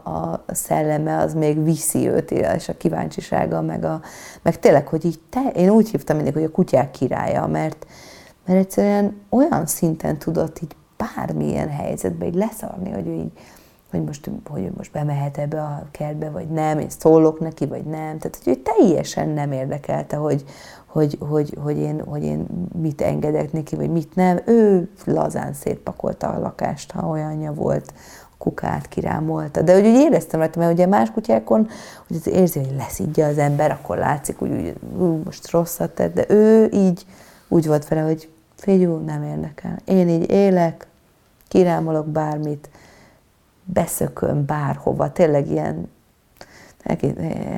a szelleme az még viszi őt, és a kíváncsisága, meg, a, meg tényleg, hogy így te, én úgy hívtam mindig, hogy a kutyák királya, mert, mert egyszerűen olyan szinten tudott így bármilyen helyzetbe így leszarni, hogy ő így hogy most, hogy most bemehet ebbe a kertbe, vagy nem, én szólok neki, vagy nem. Tehát, hogy ő teljesen nem érdekelte, hogy, hogy, hogy, hogy, én, hogy én mit engedek neki, vagy mit nem. Ő lazán szétpakolta a lakást, ha olyanja volt, kukát kirámolta. De hogy úgy éreztem rajta, mert ugye más kutyákon, hogy az érzi, hogy leszidja az ember, akkor látszik, hogy úgy, most rosszat tett, de ő így úgy volt vele, hogy figyú, nem érdekel. Én így élek, kirámolok bármit, beszököm bárhova, tényleg ilyen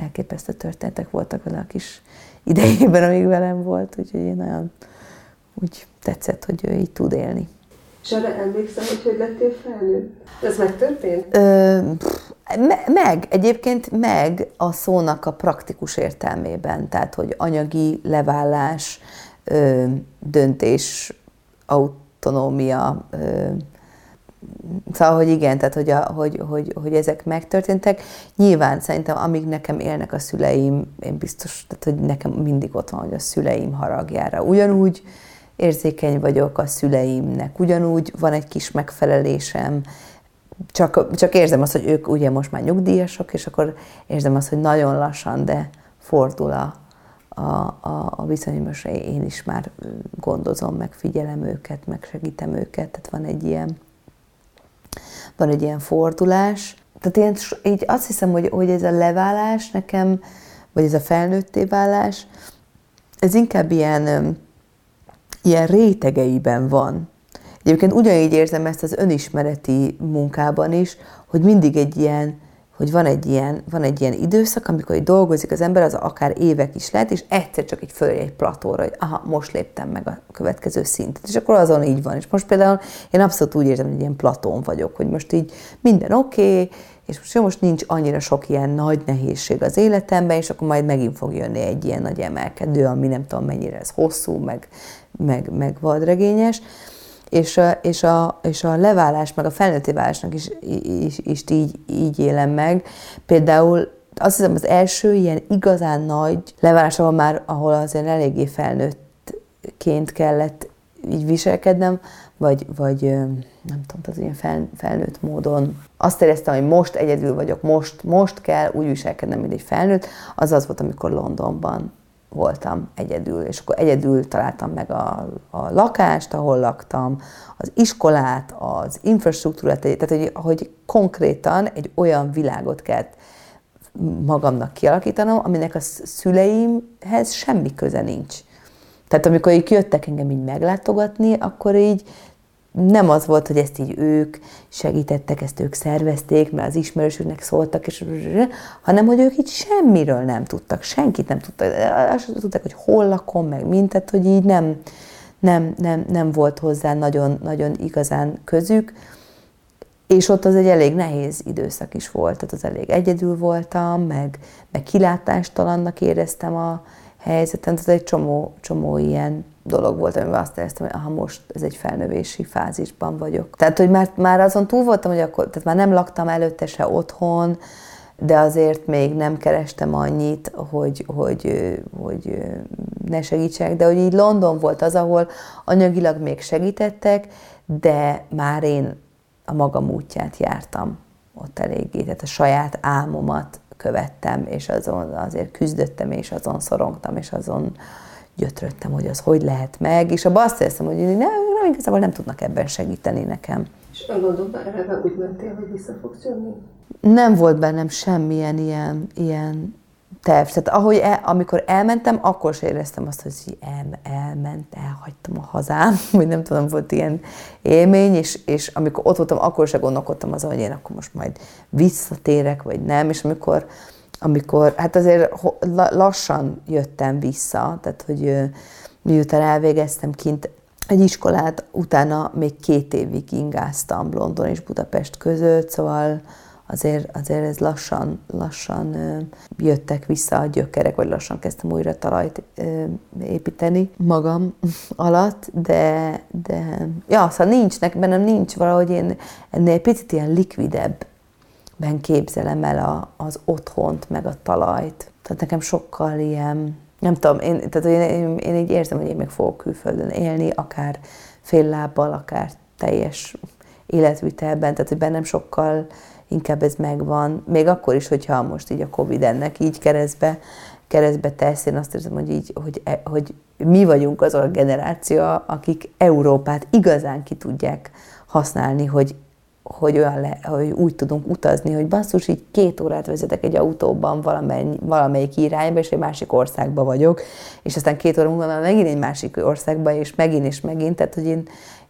elképesztő történetek voltak vele a kis idejében, amíg velem volt, úgyhogy én nagyon úgy tetszett, hogy ő így tud élni. És arra emlékszem, hogy hogy lettél felnőtt? Ez megtörtént? Ö, me- meg, egyébként meg a szónak a praktikus értelmében, tehát hogy anyagi levállás, ö, döntés, autonómia, ö, Szóval, hogy igen, tehát hogy, a, hogy, hogy, hogy ezek megtörténtek. Nyilván szerintem, amíg nekem élnek a szüleim, én biztos, tehát hogy nekem mindig ott van, hogy a szüleim haragjára. Ugyanúgy érzékeny vagyok a szüleimnek, ugyanúgy van egy kis megfelelésem, csak, csak érzem azt, hogy ők ugye most már nyugdíjasok, és akkor érzem azt, hogy nagyon lassan, de fordul a, a, a, viszonyos, én is már gondozom, meg figyelem őket, meg segítem őket, tehát van egy ilyen van egy ilyen fordulás. Tehát ilyen, így azt hiszem, hogy, hogy ez a leválás nekem, vagy ez a felnőtté válás, ez inkább ilyen, ilyen rétegeiben van. Egyébként ugyanígy érzem ezt az önismereti munkában is, hogy mindig egy ilyen hogy van egy ilyen, van egy ilyen időszak, amikor így dolgozik az ember, az akár évek is lehet, és egyszer csak így föl egy platóra, hogy aha, most léptem meg a következő szintet. És akkor azon így van. És most például én abszolút úgy érzem, hogy ilyen platón vagyok, hogy most így minden oké, okay, és most, most nincs annyira sok ilyen nagy nehézség az életemben, és akkor majd megint fog jönni egy ilyen nagy emelkedő, ami nem tudom mennyire ez hosszú, meg, meg, meg vadregényes, és a, és, a, és a leválás, meg a felnőtté válásnak is, is, is így, így élem meg. Például azt hiszem az első ilyen igazán nagy leválás, ahol már, ahol azért eléggé felnőttként kellett így viselkednem, vagy, vagy nem tudom, az ilyen fel, felnőtt módon azt éreztem, hogy most egyedül vagyok, most, most kell úgy viselkednem, mint egy felnőtt, az az volt, amikor Londonban voltam egyedül, és akkor egyedül találtam meg a, a lakást, ahol laktam, az iskolát, az infrastruktúrát, tehát hogy, hogy konkrétan egy olyan világot kellett magamnak kialakítanom, aminek a szüleimhez semmi köze nincs. Tehát amikor így jöttek engem így meglátogatni, akkor így nem az volt, hogy ezt így ők segítettek, ezt ők szervezték, mert az ismerősüknek szóltak, és, hanem hogy ők így semmiről nem tudtak, senkit nem tudtak, azt tudták, hogy hol lakom, meg mint, tehát hogy így nem, nem, nem, nem volt hozzá nagyon, nagyon igazán közük, és ott az egy elég nehéz időszak is volt, tehát az elég egyedül voltam, meg, meg kilátástalannak éreztem a helyzetem, tehát egy csomó, csomó ilyen dolog volt, amiben azt éreztem, hogy aha, most ez egy felnövési fázisban vagyok. Tehát, hogy már, már azon túl voltam, hogy akkor, tehát már nem laktam előtte se otthon, de azért még nem kerestem annyit, hogy, hogy, hogy ne segítsek, de hogy így London volt az, ahol anyagilag még segítettek, de már én a magam útját jártam ott eléggé, tehát a saját álmomat követtem, és azon azért küzdöttem, és azon szorongtam, és azon gyötröttem, hogy az hogy lehet meg, és abban azt érzem, hogy nem, nem, igazából nem tudnak ebben segíteni nekem. És a Londonban eleve úgy mentél, hogy vissza fogsz jönni? Nem volt bennem semmilyen ilyen, ilyen terv. Tehát ahogy el, amikor elmentem, akkor sem éreztem azt, hogy el, elment, elhagytam a hazám, vagy nem tudom, volt ilyen élmény, és, és amikor ott voltam, akkor sem gondolkodtam azon, hogy én akkor most majd visszatérek, vagy nem, és amikor amikor, hát azért lassan jöttem vissza, tehát hogy miután elvégeztem kint egy iskolát, utána még két évig ingáztam London és Budapest között, szóval azért, azért ez lassan, lassan jöttek vissza a gyökerek, vagy lassan kezdtem újra talajt építeni magam alatt, de, de ja, szóval nincs, bennem nincs valahogy én ennél picit ilyen likvidebb ben képzelem el a, az otthont, meg a talajt. Tehát nekem sokkal ilyen, nem tudom, én, tehát én, én, én így érzem, hogy én még fogok külföldön élni, akár fél lábbal, akár teljes életvitelben, tehát hogy bennem sokkal inkább ez megvan, még akkor is, hogyha most így a Covid ennek így keresztbe, keresztbe tesz, én azt érzem, hogy így, hogy, e, hogy mi vagyunk az a generáció, akik Európát igazán ki tudják használni, hogy hogy, olyan le, hogy úgy tudunk utazni, hogy basszus, így két órát vezetek egy autóban valamely, valamelyik irányba, és egy másik országba vagyok, és aztán két óra múlva már megint egy másik országba, és megint és megint, tehát hogy én,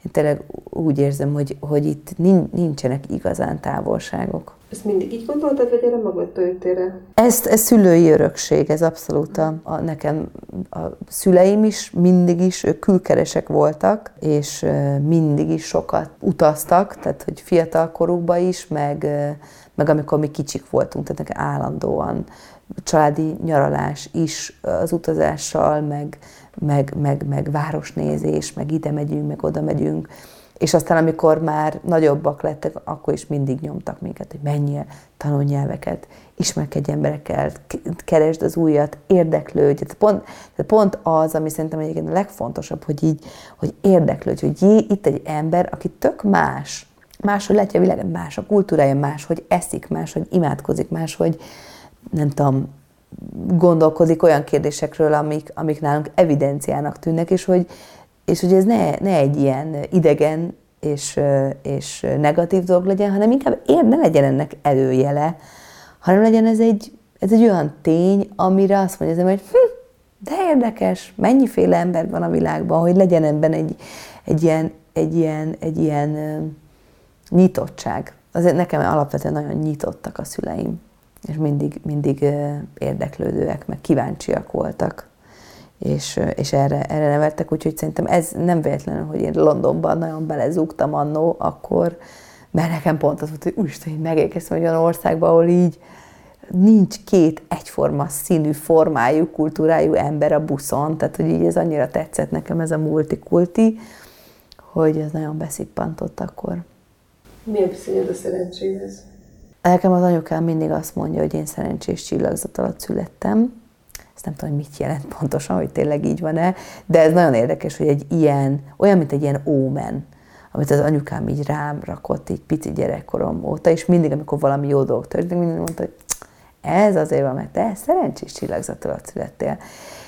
én tényleg úgy érzem, hogy, hogy itt nincsenek igazán távolságok. Ezt mindig így gondoltad, vagy erre magadtól jöttél Ezt, ez szülői örökség, ez abszolút a, a, nekem a szüleim is mindig is, ők külkeresek voltak, és mindig is sokat utaztak, tehát hogy fiatal korukban is, meg, meg amikor mi kicsik voltunk, tehát nekem állandóan családi nyaralás is az utazással, meg, meg, meg, meg városnézés, meg ide megyünk, meg oda megyünk. És aztán, amikor már nagyobbak lettek, akkor is mindig nyomtak minket, hogy menjél, tanulj nyelveket, ismerkedj emberekkel, keresd az újat, érdeklődj. Tehát pont, tehát pont az, ami szerintem egyébként a legfontosabb, hogy így, hogy érdeklődj, hogy jé, itt egy ember, aki tök más, máshogy látja a világot, más a kultúrája, más, hogy eszik, más, hogy imádkozik, más, hogy nem tudom, gondolkozik olyan kérdésekről, amik, amik nálunk evidenciának tűnnek, és hogy, és hogy ez ne, ne egy ilyen idegen és, és negatív dolog legyen, hanem inkább ér, ne legyen ennek előjele, hanem legyen ez egy, ez egy olyan tény, amire azt mondja hogy hm, de érdekes, mennyiféle ember van a világban, hogy legyen ebben egy, egy ilyen, egy ilyen, egy ilyen nyitottság. Azért nekem alapvetően nagyon nyitottak a szüleim, és mindig, mindig érdeklődőek, meg kíváncsiak voltak és, és erre, erre nevettek, úgyhogy szerintem ez nem véletlenül, hogy én Londonban nagyon belezúgtam annó, akkor, mert nekem pont az volt, hogy úristen, hogy megérkeztem egy olyan országba, ahol így nincs két egyforma színű, formájú, kultúrájú ember a buszon, tehát hogy így ez annyira tetszett nekem ez a multikulti, hogy ez nagyon beszippantott akkor. Milyen viszonyod a szerencséhez? Nekem az anyukám mindig azt mondja, hogy én szerencsés csillagzat alatt születtem. Ezt nem tudom, hogy mit jelent pontosan, hogy tényleg így van-e, de ez nagyon érdekes, hogy egy ilyen, olyan, mint egy ilyen ómen, amit az anyukám így rám rakott, így pici gyerekkorom óta, és mindig, amikor valami jó dolog történik, mindig mondta, hogy ez azért van, mert te szerencsés csillagzat alatt születtél.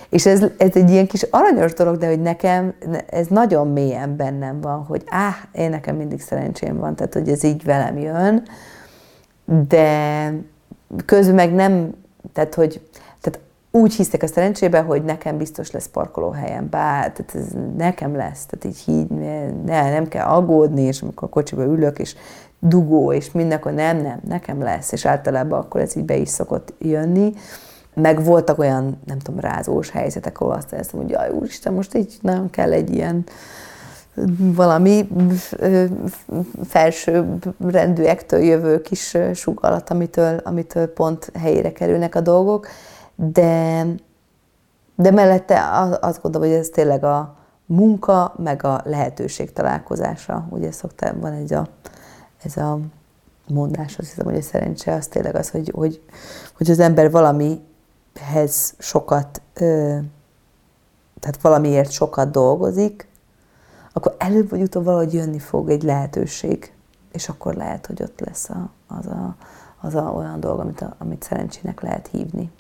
És ez, ez egy ilyen kis aranyos dolog, de hogy nekem ez nagyon mélyen bennem van, hogy áh, én nekem mindig szerencsém van, tehát hogy ez így velem jön, de közben meg nem, tehát hogy tehát úgy hiszek a szerencsébe, hogy nekem biztos lesz parkolóhelyem, bár tehát ez nekem lesz, tehát így, így ne, nem kell aggódni, és amikor a kocsiba ülök, és dugó, és minden, akkor nem, nem, nekem lesz, és általában akkor ez így be is szokott jönni. Meg voltak olyan, nem tudom, rázós helyzetek, ahol azt éreztem, hogy jaj, úristen, most így nagyon kell egy ilyen valami felső rendűektől jövő kis sugallat, amitől, amitől pont helyére kerülnek a dolgok, de, de mellette azt gondolom, hogy ez tényleg a munka, meg a lehetőség találkozása. Ugye szoktam, van egy a, ez a mondás, azt hiszem, hogy a szerencse az tényleg az, hogy, hogy, hogy az ember valamihez sokat, tehát valamiért sokat dolgozik, akkor előbb vagy utóbb valahogy jönni fog egy lehetőség, és akkor lehet, hogy ott lesz a, az, a, az a olyan dolog, amit, a, amit szerencsének lehet hívni.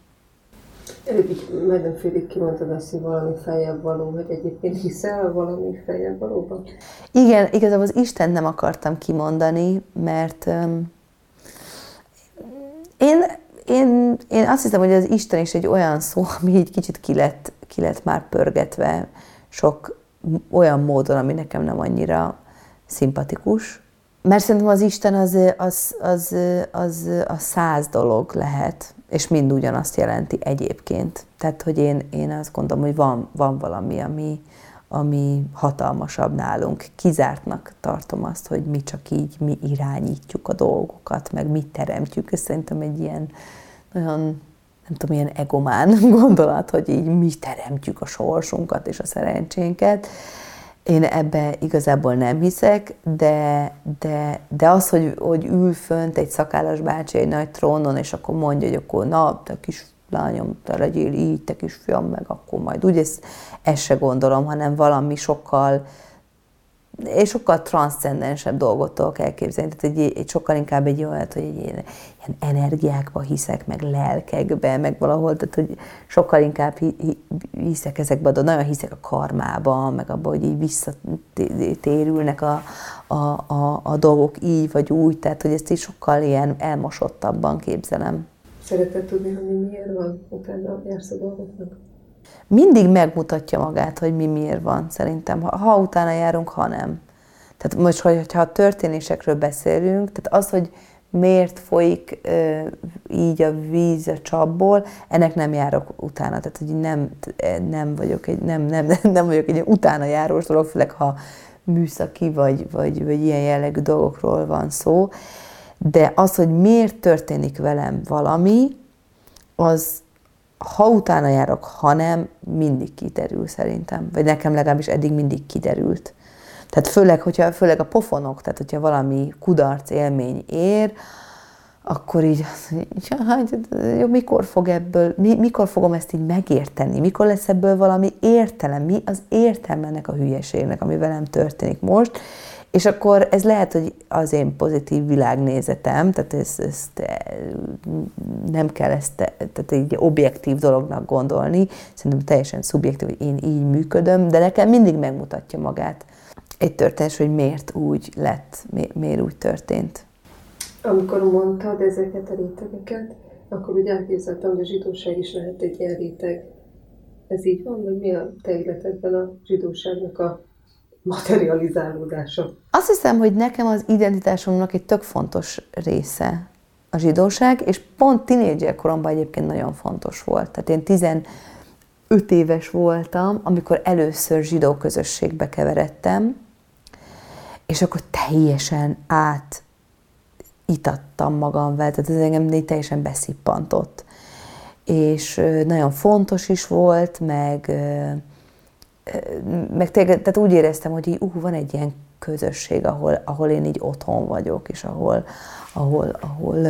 Előbb így majdnem félig kimondtad azt, hogy valami feljebb való, hogy egyébként hiszel valami feljebb valóban? Igen, igazából az Isten nem akartam kimondani, mert um, én, én, én azt hiszem, hogy az Isten is egy olyan szó, ami így kicsit ki lett, ki lett már pörgetve sok olyan módon, ami nekem nem annyira szimpatikus. Mert szerintem az Isten az, az, az, az a száz dolog lehet, és mind ugyanazt jelenti egyébként. Tehát, hogy én, én azt gondolom, hogy van, van valami, ami, ami hatalmasabb nálunk. Kizártnak tartom azt, hogy mi csak így, mi irányítjuk a dolgokat, meg mi teremtjük. Ez szerintem egy ilyen nagyon nem tudom, ilyen egomán gondolat, hogy így mi teremtjük a sorsunkat és a szerencsénket. Én ebbe igazából nem hiszek, de, de, de az, hogy, hogy ül fönt egy szakállas bácsi egy nagy trónon, és akkor mondja, hogy akkor na, te kis lányom, te legyél így, te kis fiam, meg akkor majd úgy, ezt, ezt se gondolom, hanem valami sokkal és sokkal transzcendensebb dolgot tudok elképzelni. Tehát egy, egy sokkal inkább egy olyan, hogy egy ilyen, ilyen energiákba hiszek, meg lelkekbe, meg valahol, tehát hogy sokkal inkább hiszek ezekbe, de nagyon hiszek a karmába, meg abban, hogy így visszatérülnek a, a, a, a dolgok így vagy úgy, tehát hogy ezt is sokkal ilyen elmosottabban képzelem. Szereted tudni, hogy mi miért van, utána jársz a dolgoknak? Mindig megmutatja magát, hogy mi miért van, szerintem. Ha, ha utána járunk, ha nem. Tehát most, hogyha a történésekről beszélünk, tehát az, hogy miért folyik ö, így a víz a csapból, ennek nem járok utána. Tehát, hogy nem, nem vagyok egy, nem, nem, nem vagyok egy utána járós dolog, főleg ha műszaki vagy, vagy, vagy ilyen jellegű dolgokról van szó. De az, hogy miért történik velem valami, az, ha utána járok, ha nem, mindig kiderül szerintem. Vagy nekem legalábbis eddig mindig kiderült. Tehát főleg, hogyha, főleg a pofonok, tehát hogyha valami kudarc élmény ér, akkor így, jó, mikor fog ebből, mi, mikor fogom ezt így megérteni, mikor lesz ebből valami értelem, mi az értelme ennek a hülyeségnek, ami velem történik most, és akkor ez lehet, hogy az én pozitív világnézetem, tehát ezt, ezt nem kell ezt tehát egy objektív dolognak gondolni, szerintem teljesen szubjektív, hogy én így működöm, de nekem mindig megmutatja magát egy történet, hogy miért úgy lett, miért úgy történt. Amikor mondtad ezeket a rétegeket, akkor úgy elképzeltem, hogy a zsidóság is lehet egy ilyen réteg. Ez így van, vagy mi a te életedben a zsidóságnak a materializálódása? Azt hiszem, hogy nekem az identitásomnak egy tök fontos része a zsidóság, és pont tinédzser koromban egyébként nagyon fontos volt. Tehát én 15 éves voltam, amikor először zsidó közösségbe keveredtem, és akkor teljesen át itattam magam vele, tehát ez engem teljesen beszippantott. És nagyon fontos is volt, meg, meg tényleg, tehát úgy éreztem, hogy így, uh, van egy ilyen közösség, ahol, ahol én így otthon vagyok, és ahol, ahol, ahol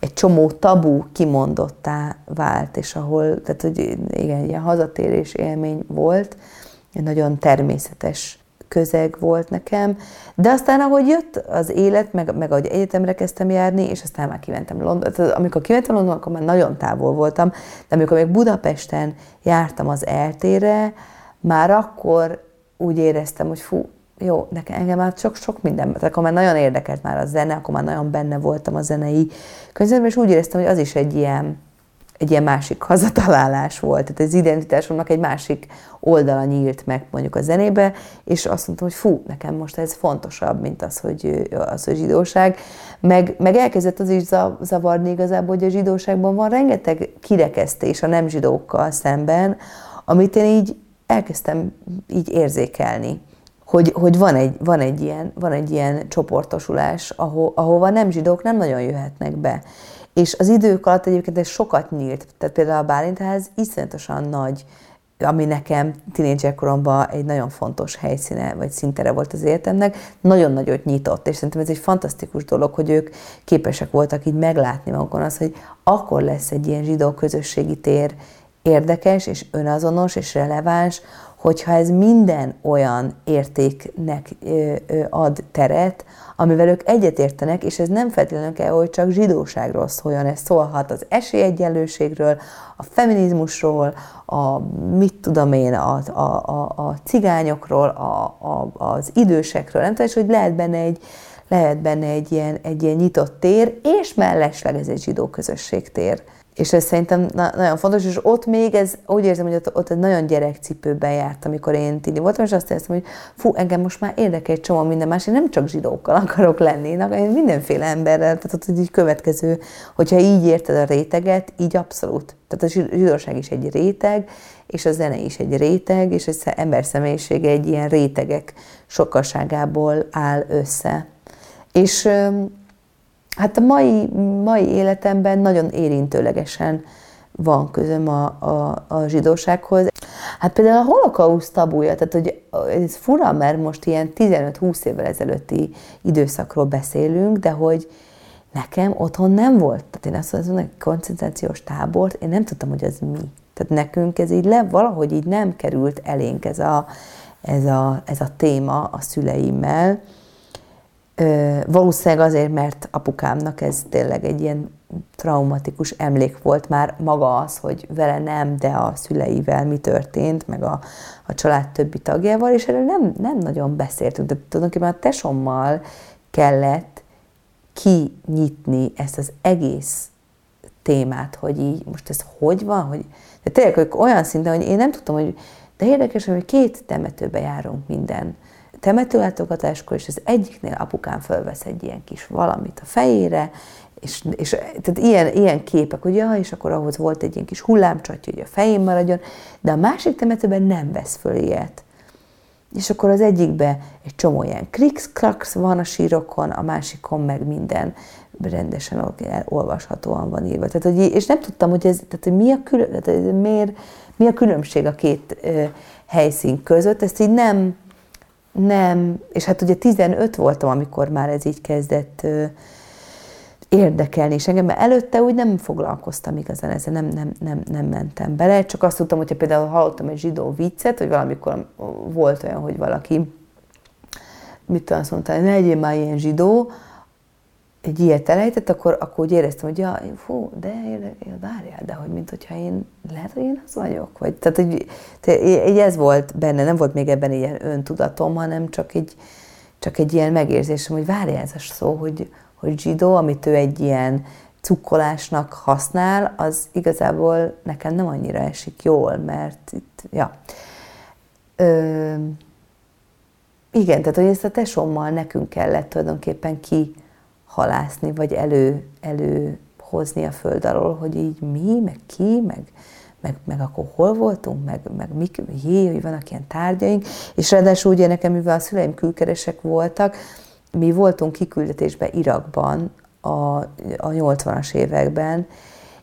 egy csomó tabu kimondottá vált, és ahol, tehát hogy igen, ilyen hazatérés élmény volt, egy nagyon természetes közeg volt nekem, de aztán ahogy jött az élet, meg, meg ahogy egyetemre kezdtem járni, és aztán már kimentem Londonba, amikor kimentem Londonba, akkor már nagyon távol voltam, de amikor még Budapesten jártam az eltére, már akkor úgy éreztem, hogy fú, jó, nekem engem már csak sok minden, tehát akkor már nagyon érdekelt már a zene, akkor már nagyon benne voltam a zenei közben, és úgy éreztem, hogy az is egy ilyen, egy ilyen másik hazatalálás volt. Tehát az identitásomnak egy másik oldala nyílt meg mondjuk a zenébe, és azt mondtam, hogy fú, nekem most ez fontosabb, mint az, hogy, az, hogy zsidóság. Meg, meg elkezdett az is zavarni igazából, hogy a zsidóságban van rengeteg kirekesztés a nem zsidókkal szemben, amit én így elkezdtem így érzékelni hogy, hogy van, egy, van, egy ilyen, van egy ilyen csoportosulás, aho, ahova nem zsidók nem nagyon jöhetnek be. És az idők alatt egyébként ez sokat nyílt. Tehát például a Bálintház iszonyatosan nagy, ami nekem tínédzserkoromban egy nagyon fontos helyszíne, vagy szintere volt az életemnek, nagyon nagyot nyitott, és szerintem ez egy fantasztikus dolog, hogy ők képesek voltak így meglátni magukon azt, hogy akkor lesz egy ilyen zsidó közösségi tér érdekes, és önazonos, és releváns, hogyha ez minden olyan értéknek ad teret, amivel ők egyetértenek, és ez nem feltétlenül kell, hogy csak zsidóságról szóljon, ez szólhat az esélyegyenlőségről, a feminizmusról, a mit tudom én, a, a, a, a cigányokról, a, a, az idősekről, nem tudom, és hogy lehet benne egy, lehet benne egy ilyen, egy ilyen nyitott tér, és mellesleg ez egy zsidó közösség tér. És ez szerintem na- nagyon fontos, és ott még ez, úgy érzem, hogy ott, ott egy nagyon gyerekcipőben járt, amikor én tini voltam, és azt éreztem, hogy fú, engem most már érdekel egy csomó minden más, én nem csak zsidókkal akarok lenni, én mindenféle emberrel, tehát ott egy következő, hogyha így érted a réteget, így abszolút. Tehát a zsidóság is egy réteg, és a zene is egy réteg, és az ember személyisége egy ilyen rétegek sokaságából áll össze. És Hát a mai, mai életemben nagyon érintőlegesen van közöm a, a, a zsidósághoz. Hát például a holokauszt tabuja, tehát hogy ez fura, mert most ilyen 15-20 évvel ezelőtti időszakról beszélünk, de hogy nekem otthon nem volt. Tehát én azt mondom, hogy koncentrációs tábort, én nem tudtam, hogy az mi. Tehát nekünk ez így le, valahogy így nem került elénk ez a, ez a, ez a téma a szüleimmel. Valószínűleg azért, mert apukámnak ez tényleg egy ilyen traumatikus emlék volt már maga az, hogy vele nem, de a szüleivel mi történt, meg a, a család többi tagjával, és erről nem, nem nagyon beszéltünk. De tulajdonképpen a tesommal kellett kinyitni ezt az egész témát, hogy így most ez hogy van, hogy de tényleg hogy olyan szinten, hogy én nem tudtam, hogy de érdekes, hogy két temetőbe járunk minden temetőlátogatáskor, és az egyiknél apukám fölvesz egy ilyen kis valamit a fejére, és, és tehát ilyen, ilyen képek, hogy ja, és akkor ahhoz volt egy ilyen kis hullámcsatja, hogy a fején maradjon, de a másik temetőben nem vesz föl ilyet. És akkor az egyikbe egy csomó ilyen krix van a sírokon, a másikon meg minden rendesen olvashatóan van írva. Tehát, hogy, és nem tudtam, hogy ez, tehát, hogy mi, a külön, tehát, miért, mi a különbség a két ö, helyszín között. Ezt így nem, nem, és hát ugye 15 voltam, amikor már ez így kezdett érdekelni, és engem előtte úgy nem foglalkoztam igazán ezzel, nem, nem, nem, nem mentem bele, csak azt tudtam, hogyha például hallottam egy zsidó viccet, hogy valamikor volt olyan, hogy valaki mit tudom, azt mondta, ne legyél már ilyen zsidó, egy ilyet elejtett, akkor, akkor úgy éreztem, hogy ja, fú, de várjál, de hogy mint hogyha én, lehet, hogy én az vagyok. Vagy, tehát, hogy, így ez volt benne, nem volt még ebben ilyen öntudatom, hanem csak egy, csak egy ilyen megérzésem, hogy várjál ez a szó, hogy, hogy zsidó, amit ő egy ilyen cukkolásnak használ, az igazából nekem nem annyira esik jól, mert itt, ja. Ö, igen, tehát hogy ezt a tesommal nekünk kellett tulajdonképpen ki halászni, vagy elő, előhozni a föld alól, hogy így mi, meg ki, meg, meg, meg akkor hol voltunk, meg, meg mik, jé, hogy vannak ilyen tárgyaink, és ráadásul ugye nekem, mivel a szüleim külkeresek voltak, mi voltunk kiküldetésben Irakban, a, a 80-as években,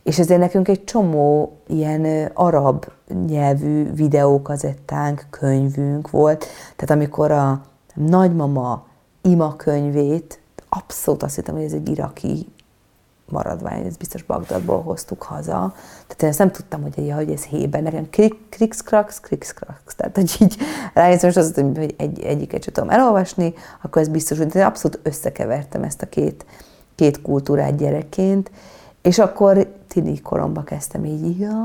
és ezért nekünk egy csomó ilyen arab nyelvű videókazettánk, könyvünk volt. Tehát amikor a nagymama ima könyvét, abszolút azt hittem, hogy ez egy iraki maradvány, ez biztos Bagdadból hoztuk haza. Tehát én ezt nem tudtam, hogy, ja, hogy ez héber, nekem krikszkrax, krikszkrax. Tehát, hogy így rájöttem, most azt hogy egy, egyiket sem tudom elolvasni, akkor ez biztos, hogy abszolút összekevertem ezt a két, két kultúrát gyerekként, és akkor tini koromba kezdtem így, ja,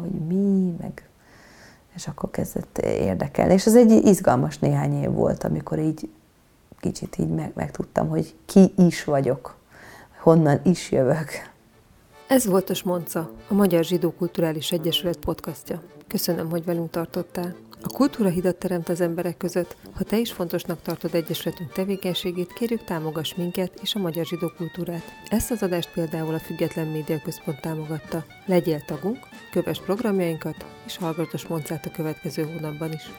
hogy mi, meg és akkor kezdett érdekelni. És ez egy izgalmas néhány év volt, amikor így kicsit így meg, megtudtam, hogy ki is vagyok, honnan is jövök. Ez volt a Smonca, a Magyar Zsidó Kulturális Egyesület podcastja. Köszönöm, hogy velünk tartottál. A kultúra hidat teremt az emberek között. Ha te is fontosnak tartod Egyesületünk tevékenységét, kérjük támogass minket és a magyar zsidó kultúrát. Ezt az adást például a Független Média Központ támogatta. Legyél tagunk, kövess programjainkat, és hallgass Moncát a következő hónapban is.